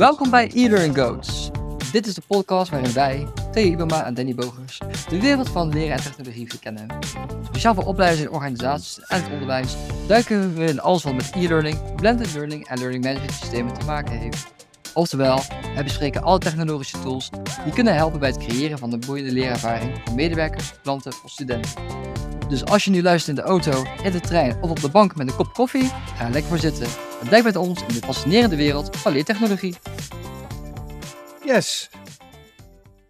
Welkom bij e-learning Goats. Dit is de podcast waarin wij, Theo Ibama en Danny Bogers, de wereld van leren en technologie verkennen. Speciaal voor opleiders en organisaties en het onderwijs duiken we in alles wat met e-learning, blended learning en learning management systemen te maken heeft. Oftewel, we bespreken alle technologische tools die kunnen helpen bij het creëren van een boeiende leerervaring voor medewerkers, klanten of studenten. Dus als je nu luistert in de auto, in de trein of op de bank met een kop koffie, ga lekker voor zitten. En duik met ons in de fascinerende wereld van leertechnologie. Yes.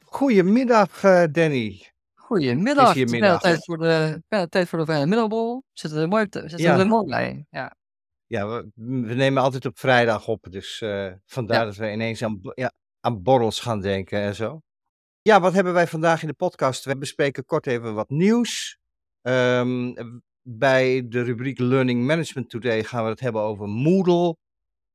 Goedemiddag, uh, Danny. Goedemiddag. Is hier Het middag, bijna tijd voor de, bijna tijd voor de vrije middagbol. Zitten er mooi, zitten Ja. er mooi bij. Ja. Ja, we, we nemen altijd op vrijdag op, dus eh, vandaar Ja. dat we ineens aan, ja, aan borrels gaan denken en zo. Ja, wat hebben wij vandaag in de podcast? We bespreken kort even wat nieuws. Ehm, bij de rubriek Learning Management Today gaan we het hebben over Moodle.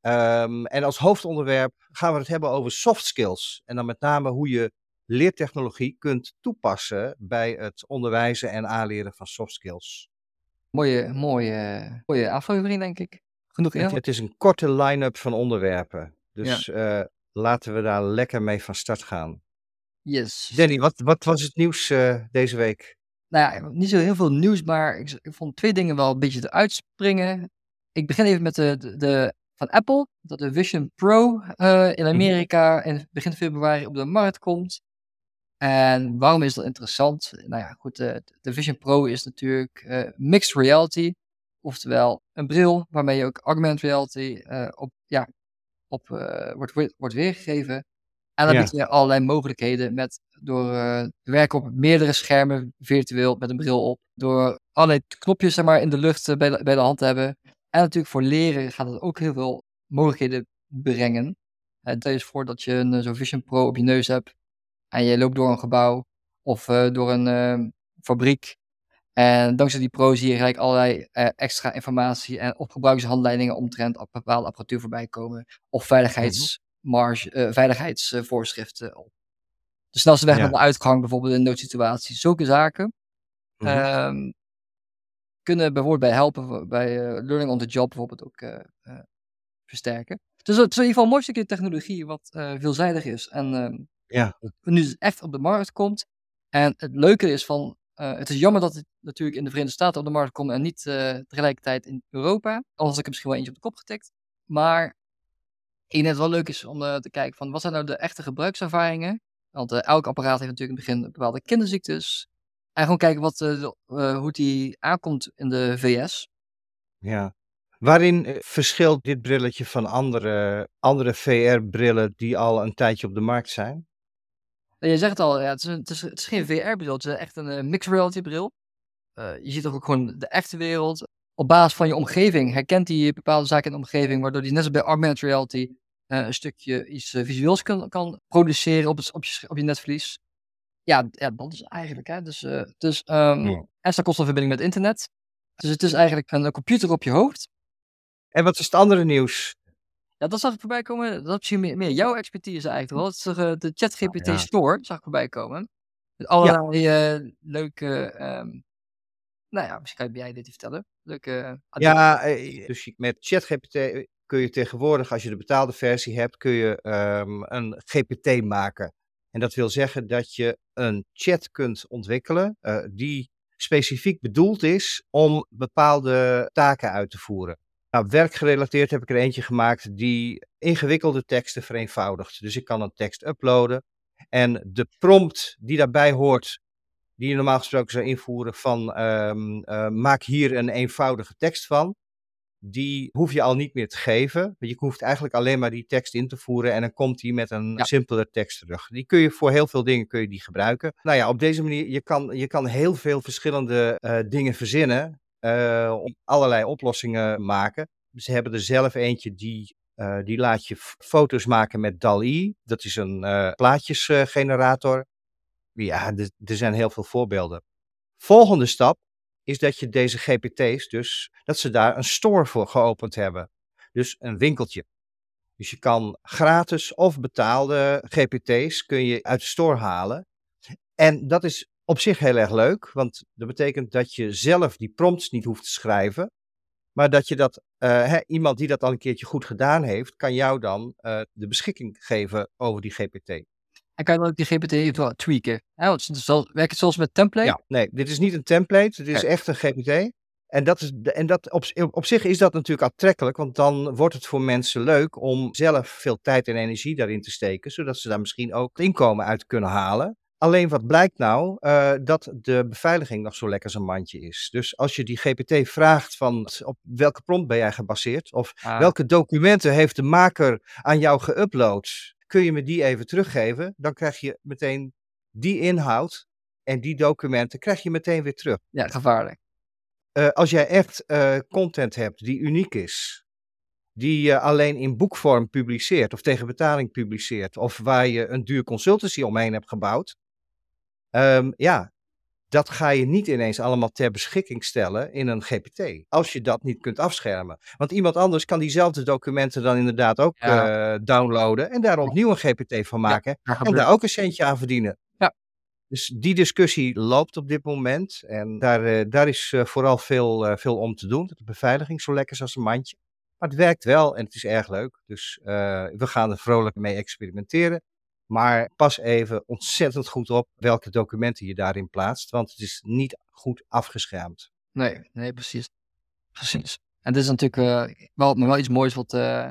Ehm, en als hoofdonderwerp gaan we het hebben over soft skills. En dan met name hoe je leertechnologie kunt toepassen bij het onderwijzen en aanleren van soft skills. Mooie, mooie, mooie aflevering, denk ik. Genoeg Het, het is een korte line-up van onderwerpen. Dus eh, laten we daar lekker mee van start gaan. Yes. Danny, wat, wat was het nieuws eh, deze week? Nou ja, niet zo heel veel nieuws, maar ik, ik vond twee dingen wel een beetje eruit springen. Ik begin even met de, de, de- van Apple, dat de Vision Pro eh, in Amerika in begin februari op de markt komt. En waarom is dat interessant? Nou ja, goed, de, de Vision Pro is natuurlijk eh, mixed reality, oftewel een bril waarmee je ook augmented reality eh, op, ja, op, wordt, wordt weergegeven. En dan bied je allerlei mogelijkheden met, door eh, te werken op meerdere schermen, virtueel, met een bril op. Door allerlei knopjes zeg maar, in de lucht eh, bij, de, bij de hand te hebben. En natuurlijk voor leren gaat het ook heel veel mogelijkheden brengen. Uh, stel je eens voor dat je een eh, zo'n Vision Pro op je neus hebt. En je loopt door een gebouw of eh, door een eh, fabriek. En dankzij die pro zie je gelijk allerlei eh, extra informatie en op gebruikershandleidingen omtrent ap- bepaalde apparatuur voorbij komen. Of veiligheidsmarge, eh, veiligheidsvoorschriften. op de snelste weg Ja. naar de uitgang, bijvoorbeeld in noodsituaties. Zulke zaken ehm, kunnen bijvoorbeeld bij helpen, voor- bij eh, learning on the job bijvoorbeeld ook eh, eh, versterken. Dus het is in ieder geval een mooi stukje technologie wat eh, veelzijdig is. En ehm, Ja. nu dus echt op de markt komt. En het leuke is van, eh, het is jammer dat het natuurlijk in de Verenigde Staten op de markt komt en niet eh, tegelijkertijd in Europa. Anders had ik er misschien wel eentje op de kop getikt. Maar ik denk dat het wel leuk is om eh, te kijken van wat zijn nou de echte gebruikservaringen. Want eh, elk apparaat heeft natuurlijk in het begin bepaalde kinderziektes. En gewoon kijken wat, eh, de- hoe die aankomt in de VS. ja. Waarin verschilt dit brilletje van andere, andere VR-brillen die al een tijdje op de markt zijn? Je zegt het al, ja, het, is het, is, het is geen VR-bril, het is echt een mixed reality bril. Je ziet toch ook gewoon de echte wereld. Op basis van je omgeving herkent hij bepaalde zaken in de omgeving, waardoor hij net als bij augmented reality eh, een stukje iets eh, visueels kan, kan produceren op, het, op, je, op je netvlies. Ja, ja, dat is eigenlijk, hè. Dus, eh, dus, ehm, Ja. En staat kost een verbinding met internet. Dus het is eigenlijk een, computer op je hoofd. En wat is het andere nieuws? Ja, dat zag ik voorbij komen. Dat is misschien meer, meer jouw expertise eigenlijk wel. Het is de ChatGPT ja. Store, zag ik voorbij komen. Met allerlei leuke, ehm, nou ja, misschien kan jij dit vertellen. Leuke eh, Ja, eh, dus je- met ChatGPT kun je tegenwoordig, als je de betaalde versie hebt, kun je ehm, een GPT maken. En dat wil zeggen dat je een chat kunt ontwikkelen eh, die specifiek bedoeld is om bepaalde taken uit te voeren. Nou, werkgerelateerd heb ik er eentje gemaakt die ingewikkelde teksten vereenvoudigt. Dus ik kan een tekst uploaden en de prompt die daarbij hoort, die je normaal gesproken zou invoeren van ehm, eh, maak hier een eenvoudige tekst van, die hoef je al niet meer te geven. Want je hoeft eigenlijk alleen maar die tekst in te voeren en dan komt die met een Ja. simpele tekst terug. Die kun je voor heel veel dingen kun je die gebruiken. Nou ja, op deze manier, je kan, je kan heel veel verschillende eh, dingen verzinnen, eh, om allerlei oplossingen maken. Ze hebben er zelf eentje die, die laat je foto's maken met DAL-E. Dat is een plaatjesgenerator. Ja, er zijn heel veel voorbeelden. Volgende stap is dat je deze GPT's dus, dat ze daar een store voor geopend hebben. Dus een winkeltje. Dus je kan gratis of betaalde GPT's kun je uit de store halen. En dat is op zich heel erg leuk, want dat betekent dat je zelf die prompts niet hoeft te schrijven. Maar dat je dat, eh, iemand die dat al een keertje goed gedaan heeft, kan jou dan eh, de beschikking geven over die GPT. En kan je dan ook die GPT tweaken? Hè? Want het wel- werkt het zoals met template? Ja, nee, dit is niet een template, het is echt een GPT. En, dat is, en dat op, op zich is dat natuurlijk aantrekkelijk, want dan wordt het voor mensen leuk om zelf veel tijd en energie daarin te steken, zodat ze daar misschien ook inkomen uit kunnen halen. Alleen wat blijkt nou? Eh, dat de beveiliging nog zo lekker zijn mandje is. Dus als je die GPT vraagt van op welke prompt ben jij gebaseerd? Of Ah, welke documenten heeft de maker aan jou geüpload? Kun je me die even teruggeven? Dan krijg je meteen die inhoud en die documenten krijg je meteen weer terug. ja, gevaarlijk. Eh, als jij echt eh, content hebt die uniek is, die je alleen in boekvorm publiceert of tegen betaling publiceert, of waar je een duur consultancy omheen hebt gebouwd, ehm, ja, dat ga je niet ineens allemaal ter beschikking stellen in een GPT. Als je dat niet kunt afschermen. Want iemand anders kan diezelfde documenten dan inderdaad ook Ja. eh, downloaden en daar opnieuw een GPT van maken en daar ook een centje aan verdienen. Ja. Dus die discussie loopt op dit moment. En daar, eh, daar is eh, vooral veel, veel om te doen. De beveiliging zo lekker is als een mandje. Maar het werkt wel en het is erg leuk. Dus we gaan er vrolijk mee experimenteren. Maar pas even ontzettend goed op welke documenten je daarin plaatst. Want het is niet goed afgeschermd. Nee, nee, precies. Precies. En dit is natuurlijk eh, wel, maar wel iets moois wat eh,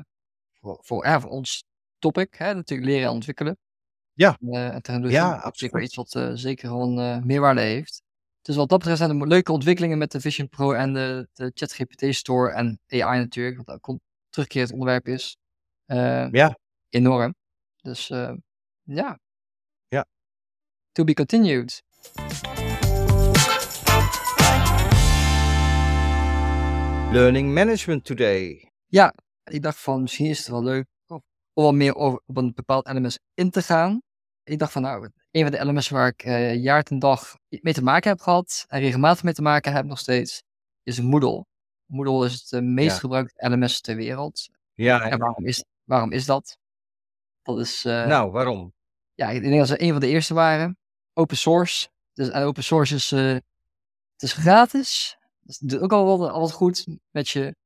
voor, voor, ons topic, hè, natuurlijk leren en ontwikkelen. Ja. Eh, en technologie Ja, absoluut. wel iets wat zeker gewoon eh, meerwaarde heeft. Dus wat dat betreft zijn er leuke ontwikkelingen met de Vision Pro en de, de ChatGPT Store en AI natuurlijk, wat ook een terugkerend onderwerp is. Ja. Enorm. Dus ja. Ja. To be continued. Learning Management Today. Ik dacht van, misschien is het wel leuk om wat meer over, op een bepaald LMS in te gaan. Ik dacht van, nou, een van de LMS waar ik eh jaar ten dag mee te maken heb gehad, en regelmatig mee te maken heb nog steeds, is Moodle. Moodle is het eh, meest Ja. gebruikte LMS ter wereld. Ja? En waarom is, waarom is dat? Dat is, eh, nou, waarom? Ja, ik denk dat ze een van de eerste waren. Open source. Dus, en open source is, eh, het is gratis. Dat doet ook al wat, al wat goed met je.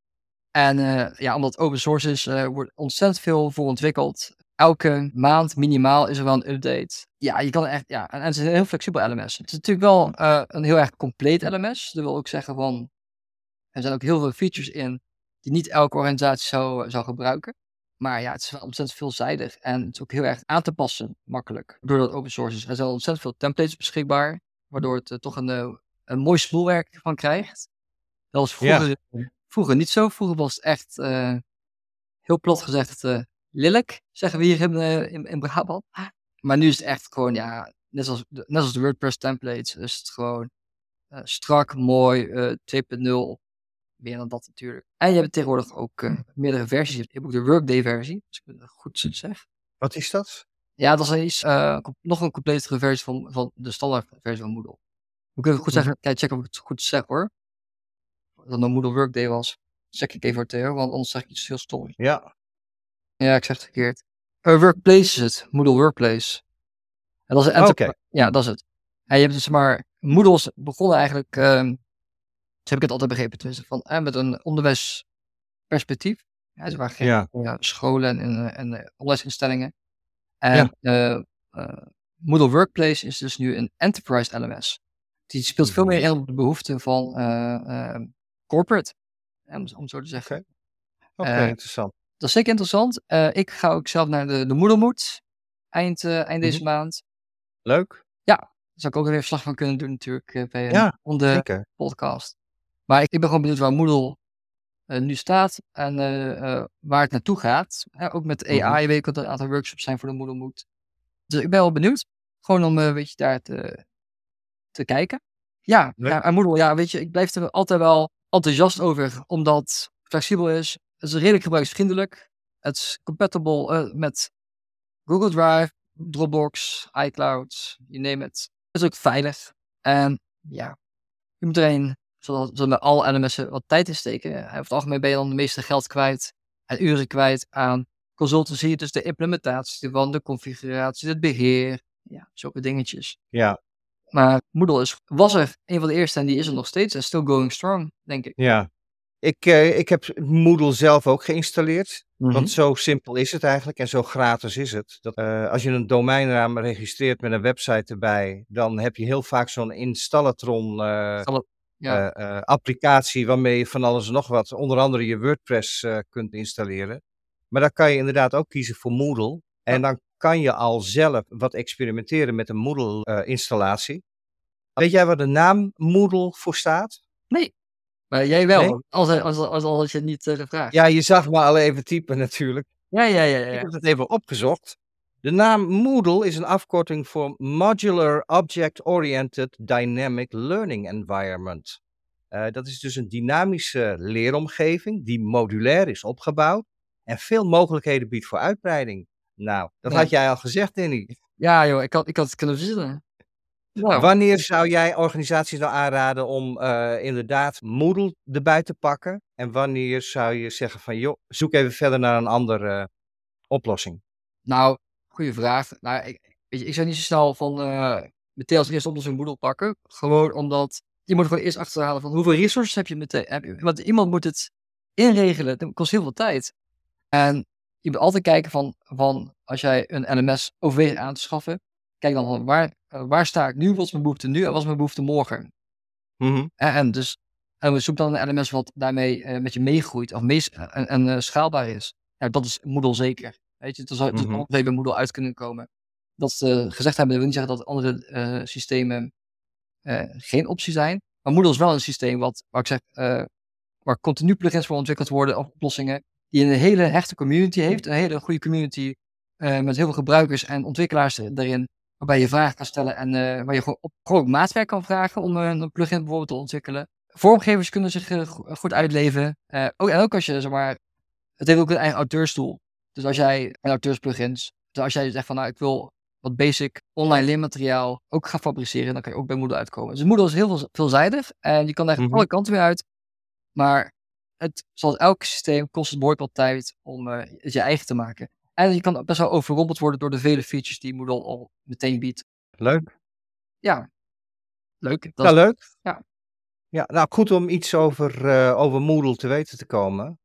En eh, ja, omdat open source is, eh, wordt ontzettend veel voor ontwikkeld. Elke maand minimaal is er wel een update. Ja, je kan echt, ja, en, het is een heel flexibel LMS. Het is natuurlijk wel een heel erg compleet LMS. Dat wil ook zeggen van, er zijn ook heel veel features in die niet elke organisatie zou, zou gebruiken. Maar ja, het is wel ontzettend veelzijdig en het is ook heel erg aan te passen, makkelijk. Doordat het open source is. Er zijn ontzettend veel templates beschikbaar, waardoor het eh, toch een, eh, een mooi spoelwerk van krijgt. Dat was Ja. vroeger, vroeger niet zo. Vroeger was het echt, eh, heel plat gezegd, eh lelijk, zeggen we hier in, in, in Brabant. Maar nu is het echt gewoon, ja, net als, de- net als de WordPress templates, is het gewoon strak, mooi, eh 2.0 meer dan dat natuurlijk. En je hebt tegenwoordig ook eh, meerdere versies. Je hebt ook de Workday versie, als ik het goed zeg. Wat is dat? Ja, dat is iets, eh, nog een completere versie van, van de standaard versie van Moodle. Moet ik even goed zeggen, kijk, check of ik het goed zeg hoor. Dat het nou Moodle Workday was. Check ik even Theo, want anders zeg ik iets heel stoms. Ja, Ja, ik zeg het verkeerd. Eh, workplace is het, Moodle Workplace. En dat is enterpri- Ja, dat is het. En je hebt dus maar, Moodle begonnen eigenlijk, ehm heb ik het altijd begrepen, tenminste, van, eh, met een onderwijsperspectief. Ja, ze waren geen ja, ja, scholen en, eh, en eh, onderwijsinstellingen. En eh, eh, Moodle Workplace is dus nu een enterprise LMS. Die speelt veel meer in op de behoeften van eh, eh, corporate, eh, om, zo te zeggen. Oké. Eh, interessant. Dat is zeker interessant. Eh, ik ga ook zelf naar de, de Moedelmoed eind, eh, eind deze Mhm. maand. Leuk, Daar zou ik ook weer een verslag van kunnen doen natuurlijk eh, bij een Ja, onder zeker. podcast. Maar ik, ik ben gewoon benieuwd waar Moodle eh, nu staat en eh, eh, waar het naartoe gaat. Hè, ook met Mhm. AI weet ik dat er een aantal workshops zijn voor de Moedelmoed. Dus ik ben wel benieuwd. Gewoon om een beetje daar te, te kijken. Ja, ja, en Moodle, ja, weet je, ik blijf er altijd wel enthousiast over, omdat het flexibel is. Het is redelijk gebruiksvriendelijk. Het is compatible met Google Drive, Dropbox, iCloud, you name it. Het is ook veilig. En ja, je moet erin, zoals, zoals met alle LMS'en, wat tijd in steken. Over het algemeen ben je dan de meeste geld kwijt en uren kwijt aan consultancy. Dus de implementatie van de configuratie, het beheer, ja, zulke dingetjes. Ja, Maar Moodle is, was er een van de eerste en die is er nog steeds en still going strong, denk ik. ja. Ik, eh, ik heb Moodle zelf ook geïnstalleerd. Mhm. Want zo simpel is het eigenlijk en zo gratis is het. Dat, eh, als je een domeinnaam registreert met een website erbij, dan heb je heel vaak zo'n installatron het- ja. eh, eh, applicatie waarmee je van alles en nog wat, onder andere je WordPress eh, kunt installeren. Maar dan kan je inderdaad ook kiezen voor Moodle. En dan kan je al zelf wat experimenteren met een Moodle-installatie. Weet jij waar de naam Moodle voor staat? Nee. Maar jij wel, Nee? als, als, als, als, je het niet gevraagd. Ja, je zag me al even typen natuurlijk. ja, ja, ja. ja, Ik heb het even opgezocht. De naam Moodle is een afkorting voor Modular Object Oriented Dynamic Learning Environment. Eh, dat is dus een dynamische leeromgeving die modulair is opgebouwd en veel mogelijkheden biedt voor uitbreiding. Nou, dat Ja. had jij al gezegd, Danny. Ja, joh, ik had, ik had het kunnen verzinnen. Nou, Wanneer zou jij organisaties nou aanraden om eh, inderdaad Moodle erbij te pakken? En wanneer zou je zeggen van, joh, zoek even verder naar een andere eh, oplossing? nou goede vraag. Nou, ik, weet je, ik zou niet zo snel van eh, meteen als eerste oplossing Moodle pakken. Gewoon omdat je moet gewoon eerst achterhalen van hoeveel resources heb je meteen. Heb je, want iemand moet het inregelen. Dat kost heel veel tijd. En je moet altijd kijken van, van als jij een LMS overweegt aan te schaffen. Kijk dan van waar, eh, waar sta ik nu? Wat is mijn behoefte nu en wat is mijn behoefte morgen? Mhm. En, en dus en we zoeken dan een LMS wat daarmee eh, met je meegroeit of mee, en, en schaalbaar is. Ja, dat is Moodle zeker. Weet je, het zou Mhm. altijd bij Moodle uit kunnen komen. Dat ze gezegd hebben, dat wil niet zeggen dat andere eh, systemen eh, geen optie zijn. Maar Moodle is wel een systeem wat, waar ik zeg, eh, waar continu plugins voor ontwikkeld worden of oplossingen. Die een hele hechte community heeft. Een hele goede community met heel veel gebruikers en ontwikkelaars erin. Waarbij je vragen kan stellen en waar je gewoon op gewoon maatwerk kan vragen om een plugin bijvoorbeeld te ontwikkelen. Vormgevers kunnen zich go- goed uitleven. Ook, en ook als je, zeg maar, het heeft ook een eigen auteurstoel. Dus als jij, en auteursplugins, dus als jij zegt van nou ik wil wat basic online leermateriaal ook gaan fabriceren, dan kan je ook bij Moodle uitkomen. Dus Moodle is heel veel, veelzijdig en je kan er Mhm. alle kanten weer uit. Maar het, zoals elk systeem, kost het behoorlijk wat tijd om eh, het je eigen te maken. En je kan best wel overrompeld worden door de vele features die Moodle al meteen biedt. Leuk. Ja, leuk. Dat Ja, is- leuk. ja. Ja, nou goed om iets over, eh, over Moodle te weten te komen.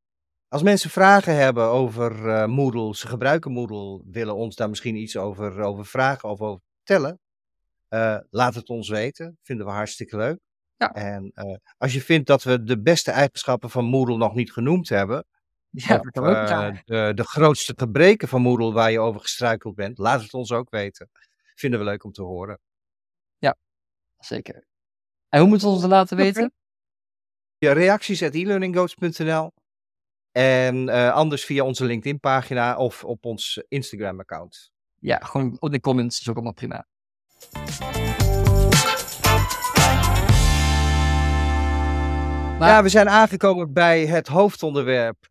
Als mensen vragen hebben over eh, Moodle, ze gebruiken Moodle, willen ons daar misschien iets over, over vragen of over vertellen, eh, laat het ons weten. Vinden we hartstikke leuk. Ja. En eh, als je vindt dat we de beste eigenschappen van Moodle nog niet genoemd hebben, ja, of eh, de, de grootste gebreken van Moodle waar je over gestruikeld bent, laat het ons ook weten. Vinden we leuk om te horen. Zeker. En hoe moeten we ons dat laten weten? Ja, reacties at elearninggoats.nl en eh, anders via onze LinkedIn pagina of op ons Instagram account. Ja, gewoon op de comments is ook allemaal prima. Maar- Ja, we zijn aangekomen bij het hoofdonderwerp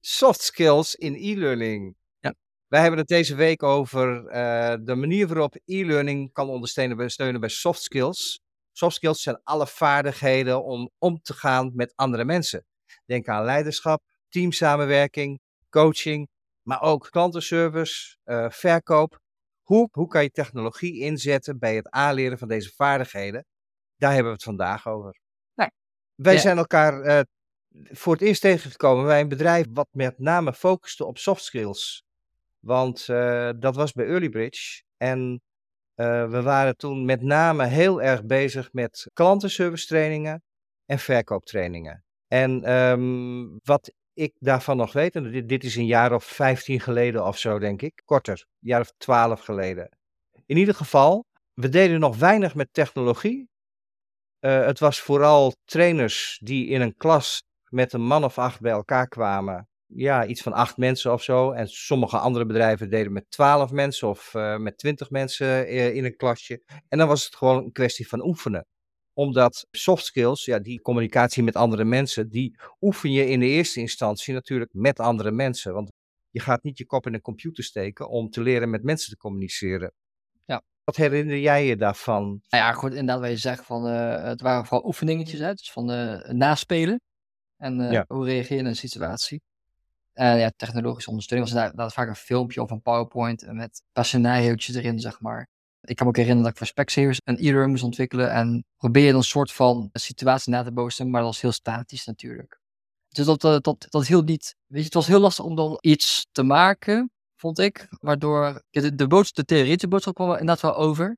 soft skills in e-learning. Ja. Wij hebben het deze week over eh, de manier waarop e-learning kan ondersteunen bij, steunen bij soft skills. Soft skills zijn alle vaardigheden om om te gaan met andere mensen. Denk aan leiderschap, teamsamenwerking, coaching, maar ook klantenservice, eh, verkoop. Hoe, hoe kan je technologie inzetten bij het aanleren van deze vaardigheden? Daar hebben we het vandaag over. Nou, Wij ja. zijn elkaar eh, voor het eerst tegengekomen bij een bedrijf wat met name focuste op soft skills. Want eh, dat was bij Early Bridge. En we waren toen met name heel erg bezig met klantenservice trainingen en verkooptrainingen. En ehm, wat ik daarvan nog weet, en dit, dit is een jaar of 15 geleden of zo, denk ik, korter, een jaar of 12 geleden. In ieder geval, we deden nog weinig met technologie. Eh, het was vooral trainers die in een klas met een man of acht bij elkaar kwamen. Ja, iets van acht mensen of zo. En sommige andere bedrijven deden met twaalf mensen of eh, met twintig mensen eh, in een klasje. En dan was het gewoon een kwestie van oefenen. Omdat soft skills, ja, die communicatie met andere mensen, die oefen je in de eerste instantie natuurlijk met andere mensen. Want je gaat niet je kop in een computer steken om te leren met mensen te communiceren. Ja. Wat herinner jij je daarvan? Nou ja, goed, inderdaad, wat je zegt van, eh, het waren vooral oefeningetjes, hè, dus van eh, naspelen. En eh, Ja. hoe reageer je in een situatie. En ja, technologische ondersteuning was inderdaad vaak een filmpje of een PowerPoint met scenario's erin, zeg maar. Ik kan me ook herinneren dat ik voor Specsavers een e-learning moest ontwikkelen en probeer je dan een soort van situatie na te bootsen, maar dat was heel statisch natuurlijk. Dus dat, dat, dat, dat hield niet. Weet je, het was heel lastig om dan iets te maken, vond ik. Waardoor de, de, boodschap, de theoretische boodschap kwam er inderdaad wel over.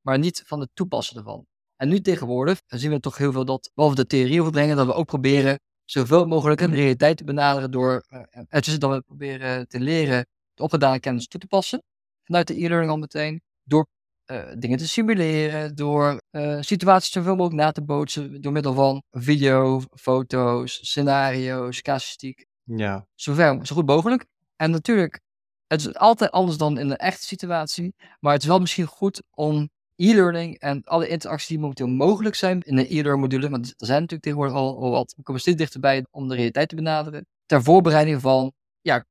Maar niet van het toepassen ervan. En nu tegenwoordig zien we toch heel veel dat, behalve de theorie overbrengen, dat we ook proberen zoveel mogelijk een realiteit te benaderen door, uh, dus dat we proberen te leren de opgedane kennis toe te passen. Vanuit de e-learning al meteen. Door uh, dingen te simuleren, door uh, situaties zoveel mogelijk na te bootsen door middel van video, foto's, scenario's, casuïstiek. Ja. Zover, zo goed mogelijk. En natuurlijk, het is altijd anders dan in een echte situatie, maar het is wel misschien goed om e-learning en alle interacties die momenteel mogelijk zijn in een e-learning module, want er zijn natuurlijk tegenwoordig al, al wat, we komen steeds dichterbij om de realiteit te benaderen, ter voorbereiding van ja,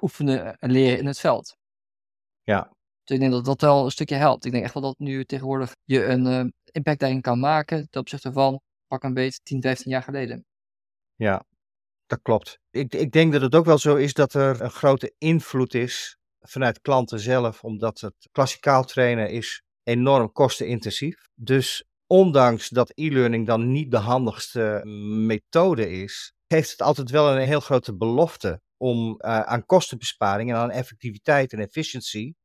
oefenen en leren in het veld. Ja. Dus ik denk dat dat wel een stukje helpt. Ik denk echt wel dat nu tegenwoordig je een uh, impact daarin kan maken ten opzichte van pak een beetje 10, 15 jaar geleden. Ja, dat klopt. Ik, ik denk dat het ook wel zo is dat er een grote invloed is vanuit klanten zelf, omdat het klassikaal trainen is enorm kostenintensief. Dus ondanks dat e-learning dan niet de handigste methode is, heeft het altijd wel een heel grote belofte om uh, aan kostenbesparing en aan effectiviteit en efficiëntie,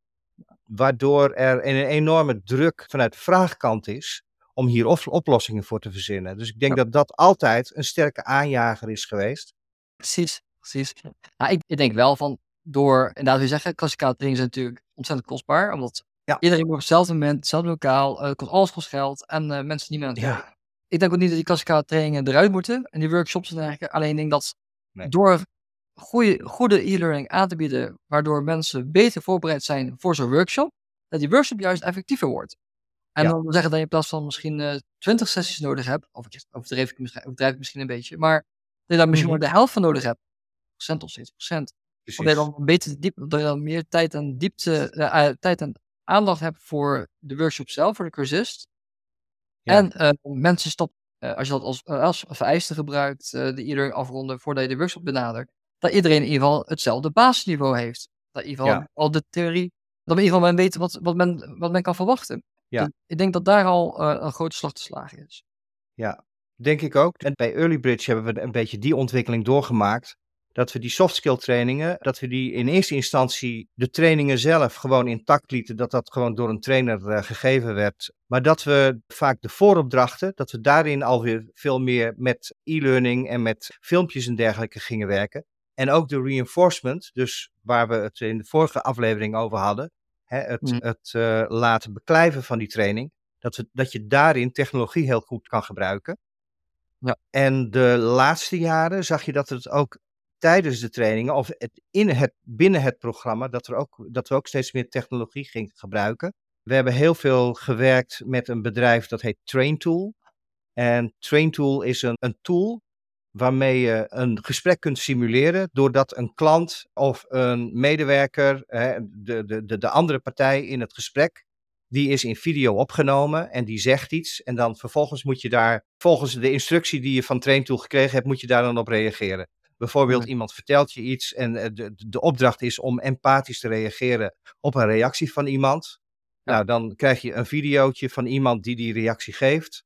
waardoor er een enorme druk vanuit de vraagkant is om hier oplossingen voor te verzinnen. Dus ik denk ja. dat dat altijd een sterke aanjager is geweest. Precies, precies. Nou, ik, ik, denk wel van door, inderdaad, we zeggen, klassikaal training is natuurlijk ontzettend kostbaar, omdat ja. iedereen moet op hetzelfde moment, hetzelfde lokaal, uh, kost, alles kost geld en uh, mensen niet meer aan het ja. Ik denk ook niet dat die klassikale trainingen eruit moeten en die workshops en dergelijke. Alleen ik denk dat nee. door goede, goede e-learning aan te bieden, waardoor mensen beter voorbereid zijn voor zo'n workshop, dat die workshop juist effectiever wordt. En ja. dan zeggen dat je in plaats van misschien uh, 20 sessies nodig hebt, of ik overdrijf ik, overdrijf ik misschien een beetje, maar dat je daar misschien maar de helft van nodig hebt, procent of 70 procent. Omdat je dan beter diep, dat je dan meer tijd en diepte, uh, tijd en aandacht hebt voor de workshop zelf, voor de cursist. Ja. En uh, mensen stop, uh, als je dat als, als vereiste gebruikt, de e-learning afronden voordat je de workshop benadert, dat iedereen in ieder geval hetzelfde basisniveau heeft. Dat in ieder geval ja. al de theorie, dat in ieder geval men weet wat, wat, men, wat men kan verwachten. Ja. Dus ik denk dat daar al uh, een grote slag te slagen is. Ja, denk ik ook. En bij Early Bridge hebben we een beetje die ontwikkeling doorgemaakt. Dat we die soft skill trainingen, dat we die in eerste instantie de trainingen zelf gewoon intact lieten. Dat dat gewoon door een trainer uh, gegeven werd. Maar dat we vaak de vooropdrachten, dat we daarin alweer veel meer met e-learning en met filmpjes en dergelijke gingen werken. En ook de reinforcement, dus waar we het in de vorige aflevering over hadden, hè, het, mm. het uh, laten beklijven van die training, dat, we, dat je daarin technologie heel goed kan gebruiken. Ja. En de laatste jaren zag je dat het ook tijdens de trainingen, of het, in het, binnen het programma, dat, er ook, dat we ook steeds meer technologie gingen gebruiken. We hebben heel veel gewerkt met een bedrijf dat heet TrainTool. En TrainTool is een, een tool waarmee je een gesprek kunt simuleren doordat een klant of een medewerker, hè, de, de, de, de andere partij in het gesprek, die is in video opgenomen en die zegt iets. En dan vervolgens moet je daar, volgens de instructie die je van TrainTool gekregen hebt, moet je daar dan op reageren. Bijvoorbeeld, iemand vertelt je iets en de, de opdracht is om empathisch te reageren op een reactie van iemand. Ja. Nou, dan krijg je een videootje van iemand die die reactie geeft.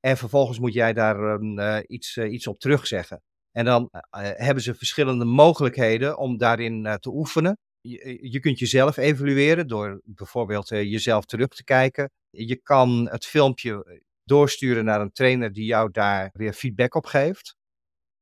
En vervolgens moet jij daar um, uh, iets, uh, iets op terugzeggen. En dan uh, hebben ze verschillende mogelijkheden om daarin te oefenen. Je, je, kunt jezelf evalueren door bijvoorbeeld jezelf terug te kijken. Je kan het filmpje doorsturen naar een trainer die jou daar weer feedback op geeft.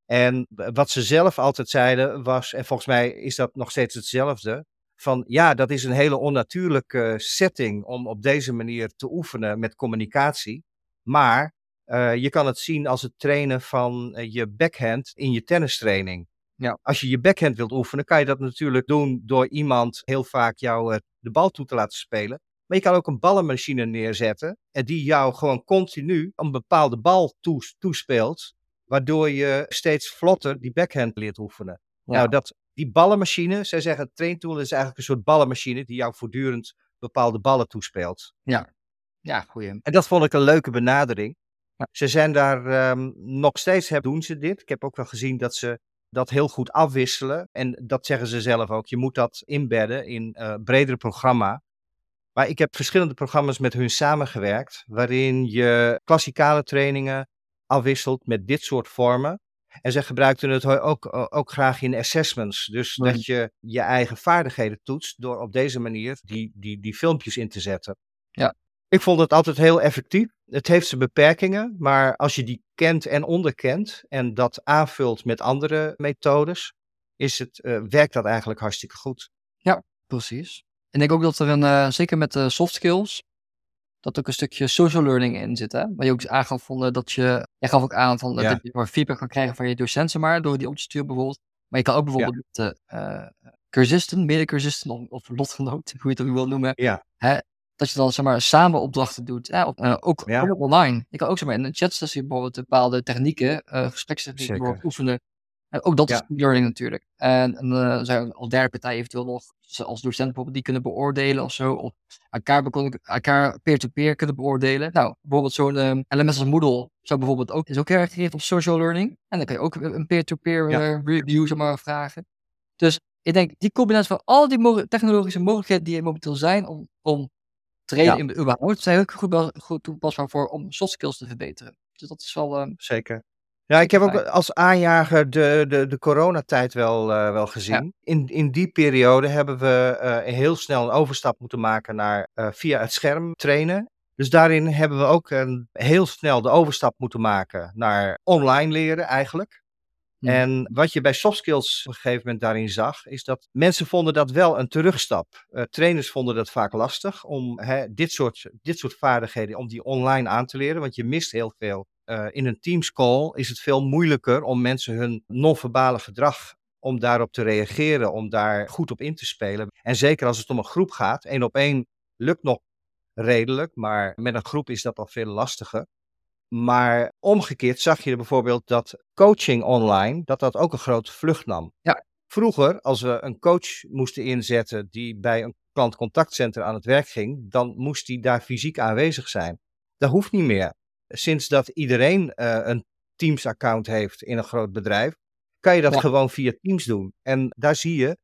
En wat ze zelf altijd zeiden was, en volgens mij is dat nog steeds hetzelfde, van ja, dat is een hele onnatuurlijke setting om op deze manier te oefenen met communicatie. Maar uh, je kan het zien als het trainen van uh, je backhand in je tennistraining. Ja. Als je je backhand wilt oefenen, kan je dat natuurlijk doen door iemand heel vaak jou uh, de bal toe te laten spelen. Maar je kan ook een ballenmachine neerzetten en die jou gewoon continu een bepaalde bal toes toespeelt, waardoor je steeds vlotter die backhand leert oefenen. Ja. Nou, dat, die ballenmachine, zij zeggen, traintool is eigenlijk een soort ballenmachine die jou voortdurend bepaalde ballen toespeelt. Ja, ja, goeie. En dat vond ik een leuke benadering. Ze zijn daar um, nog steeds, doen ze dit. Ik heb ook wel gezien dat ze dat heel goed afwisselen. En dat zeggen ze zelf ook. Je moet dat inbedden in een uh, bredere programma. Maar ik heb verschillende programma's met hun samengewerkt. Waarin je klassikale trainingen afwisselt met dit soort vormen. En zij gebruikten het ook, ook graag in assessments. Dus dat je je eigen vaardigheden toetst door op deze manier die, die, die filmpjes in te zetten. Ja. Ik vond het altijd heel effectief. Het heeft zijn beperkingen, maar als je die kent en onderkent en dat aanvult met andere methodes, is het, uh, werkt dat eigenlijk hartstikke goed. Ja, precies. En ik denk ook dat er een, uh, zeker met de soft skills, dat ook een stukje social learning in zit. Hè? Waar je ook aangaf van, dat je, jij gaf ook aan van, dat je maar feedback kan krijgen van je docenten maar, door die op te sturen bijvoorbeeld. Maar je kan ook bijvoorbeeld met de uh, cursisten, medecursisten of, of lotgenoten, hoe je het ook wil noemen, ja. hè, dat je dan zeg maar samen opdrachten doet. Uh, ook, online. Je kan ook zeg maar in een chatsessie bijvoorbeeld bepaalde technieken, uh, gesprekstechnieken oefenen. En ook dat is learning natuurlijk. En, en uh, zijn al derde partijen eventueel nog, als docent bijvoorbeeld, die kunnen beoordelen of zo. Of elkaar, elkaar peer-to-peer kunnen beoordelen. Nou, bijvoorbeeld zo'n um, LMS als Moodle zou bijvoorbeeld ook, is ook heel erg gericht op social learning. En dan kan je ook een peer-to-peer -peer, review zeg maar, vragen. Dus ik denk, die combinatie van al die technologische mogelijkheden die er momenteel zijn om, om trainen in überhaupt, zijn ook goed, goed toepasbaar voor om soft skills te verbeteren. Dus dat is wel... Um, Zeker. Ja, ik heb ook als aanjager de, de, de coronatijd wel, uh, wel gezien. In, in die periode hebben we uh, heel snel een overstap moeten maken naar uh, via het scherm trainen. Dus daarin hebben we ook een, heel snel de overstap moeten maken naar online leren eigenlijk. Hmm. En wat je bij soft skills op een gegeven moment daarin zag, is dat mensen vonden dat wel een terugstap. Uh, trainers vonden dat vaak lastig om hè, dit, soort, dit soort vaardigheden, om die online aan te leren, want je mist heel veel. Uh, in een Teams call is het veel moeilijker om mensen hun non-verbale gedrag om daarop te reageren, om daar goed op in te spelen. En zeker als het om een groep gaat, één op één lukt nog redelijk, maar met een groep is dat al veel lastiger. Maar omgekeerd zag je bijvoorbeeld dat coaching online, dat dat ook een grote vlucht nam. Ja. Vroeger, als we een coach moesten inzetten die bij een klantcontactcentrum aan het werk ging, dan moest hij daar fysiek aanwezig zijn. Dat hoeft niet meer. Sinds dat iedereen uh, een Teams-account heeft in een groot bedrijf, kan je dat gewoon via Teams doen. En daar zie je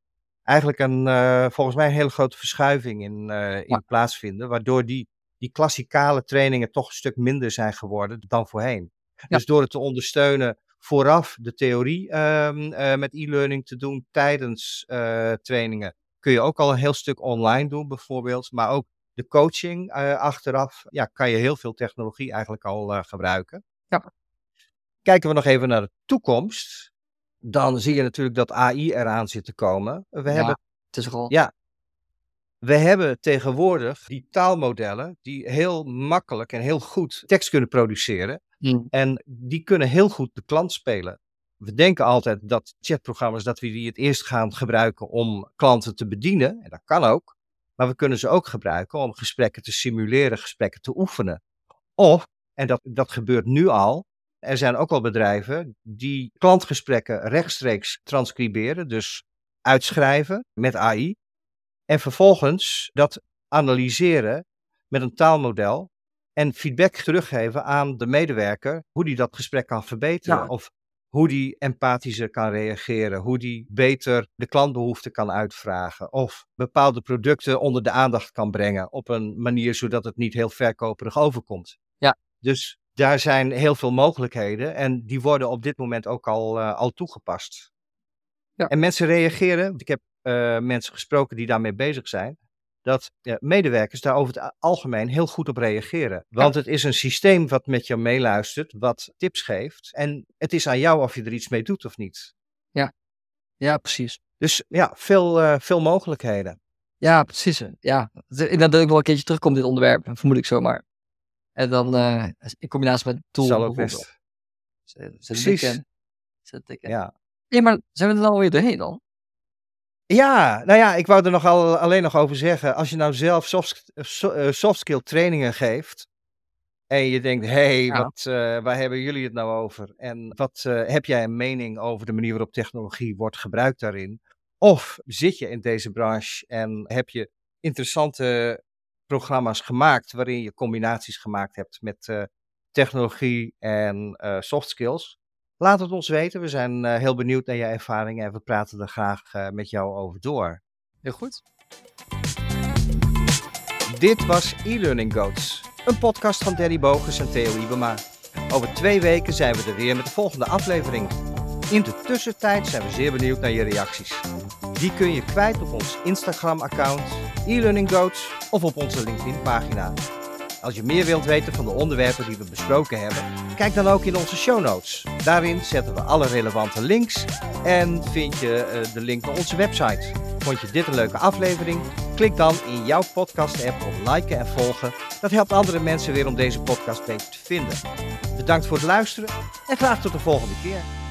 eigenlijk een, uh, volgens mij een hele grote verschuiving in, uh, in ja. plaatsvinden, waardoor die die klassikale trainingen toch een stuk minder zijn geworden dan voorheen. Dus door het te ondersteunen vooraf de theorie um, uh, met e-learning te doen tijdens uh, trainingen, kun je ook al een heel stuk online doen bijvoorbeeld. Maar ook de coaching uh, achteraf, ja, kan je heel veel technologie eigenlijk al gebruiken. Ja. Kijken we nog even naar de toekomst, dan zie je natuurlijk dat AI eraan zit te komen. We ja, hebben, het is al... ja, we hebben tegenwoordig die taalmodellen die heel makkelijk en heel goed tekst kunnen produceren. Hmm. En die kunnen heel goed de klant spelen. We denken altijd dat chatprogramma's, dat we die het eerst gaan gebruiken om klanten te bedienen. En dat kan ook. Maar we kunnen ze ook gebruiken om gesprekken te simuleren, gesprekken te oefenen. Of, en dat, dat gebeurt nu al, er zijn ook al bedrijven die klantgesprekken rechtstreeks transcriberen, dus uitschrijven met AI. En vervolgens dat analyseren met een taalmodel en feedback teruggeven aan de medewerker hoe die dat gesprek kan verbeteren. Ja. Of hoe die empathischer kan reageren, hoe die beter de klantbehoeften kan uitvragen. Of bepaalde producten onder de aandacht kan brengen op een manier zodat het niet heel verkoperig overkomt. Ja. Dus daar zijn heel veel mogelijkheden en die worden op dit moment ook al, uh, al toegepast. Ja. En mensen reageren. Ik heb uh, mensen gesproken die daarmee bezig zijn. Dat uh, medewerkers daar over het algemeen heel goed op reageren. Want ja. het is een systeem wat met jou meeluistert, wat tips geeft. En het is aan jou of je er iets mee doet of niet. Ja, ja precies. Dus ja, veel, uh, veel mogelijkheden. Ja, precies. Ja, ik denk dat ik wel een keertje terugkom dit onderwerp, vermoed ik zomaar. En dan in combinatie met Tool Zal ook best. Zet, zet precies. Zet ik ja. Ja, maar zijn we er dan alweer doorheen dan? Ja, nou ja, ik wou er nog al, alleen nog over zeggen. Als je nou zelf soft, soft skill trainingen geeft. En je denkt, hé, hey, Ja. wat, eh, waar hebben jullie het nou over? En wat eh, heb jij een mening over de manier waarop technologie wordt gebruikt daarin? Of zit je in deze branche en heb je interessante programma's gemaakt waarin je combinaties gemaakt hebt met eh, technologie en eh, soft skills? Laat het ons weten. We zijn eh, heel benieuwd naar je ervaringen en we praten er graag eh, met jou over door. Heel goed. Dit was e-learning Goats, een podcast van Danny Bogus en Theo Ibema. Over twee weken zijn we er weer met de volgende aflevering. In de tussentijd zijn we zeer benieuwd naar je reacties. Die kun je kwijt op ons Instagram-account, e-learning of op onze LinkedIn-pagina. Als je meer wilt weten van de onderwerpen die we besproken hebben, kijk dan ook in onze show notes. Daarin zetten we alle relevante links en vind je eh, de link naar onze website. Vond je dit een leuke aflevering? Klik dan in jouw podcast-app op liken en volgen. Dat helpt andere mensen weer om deze podcast beter te vinden. Bedankt voor het luisteren en graag tot de volgende keer.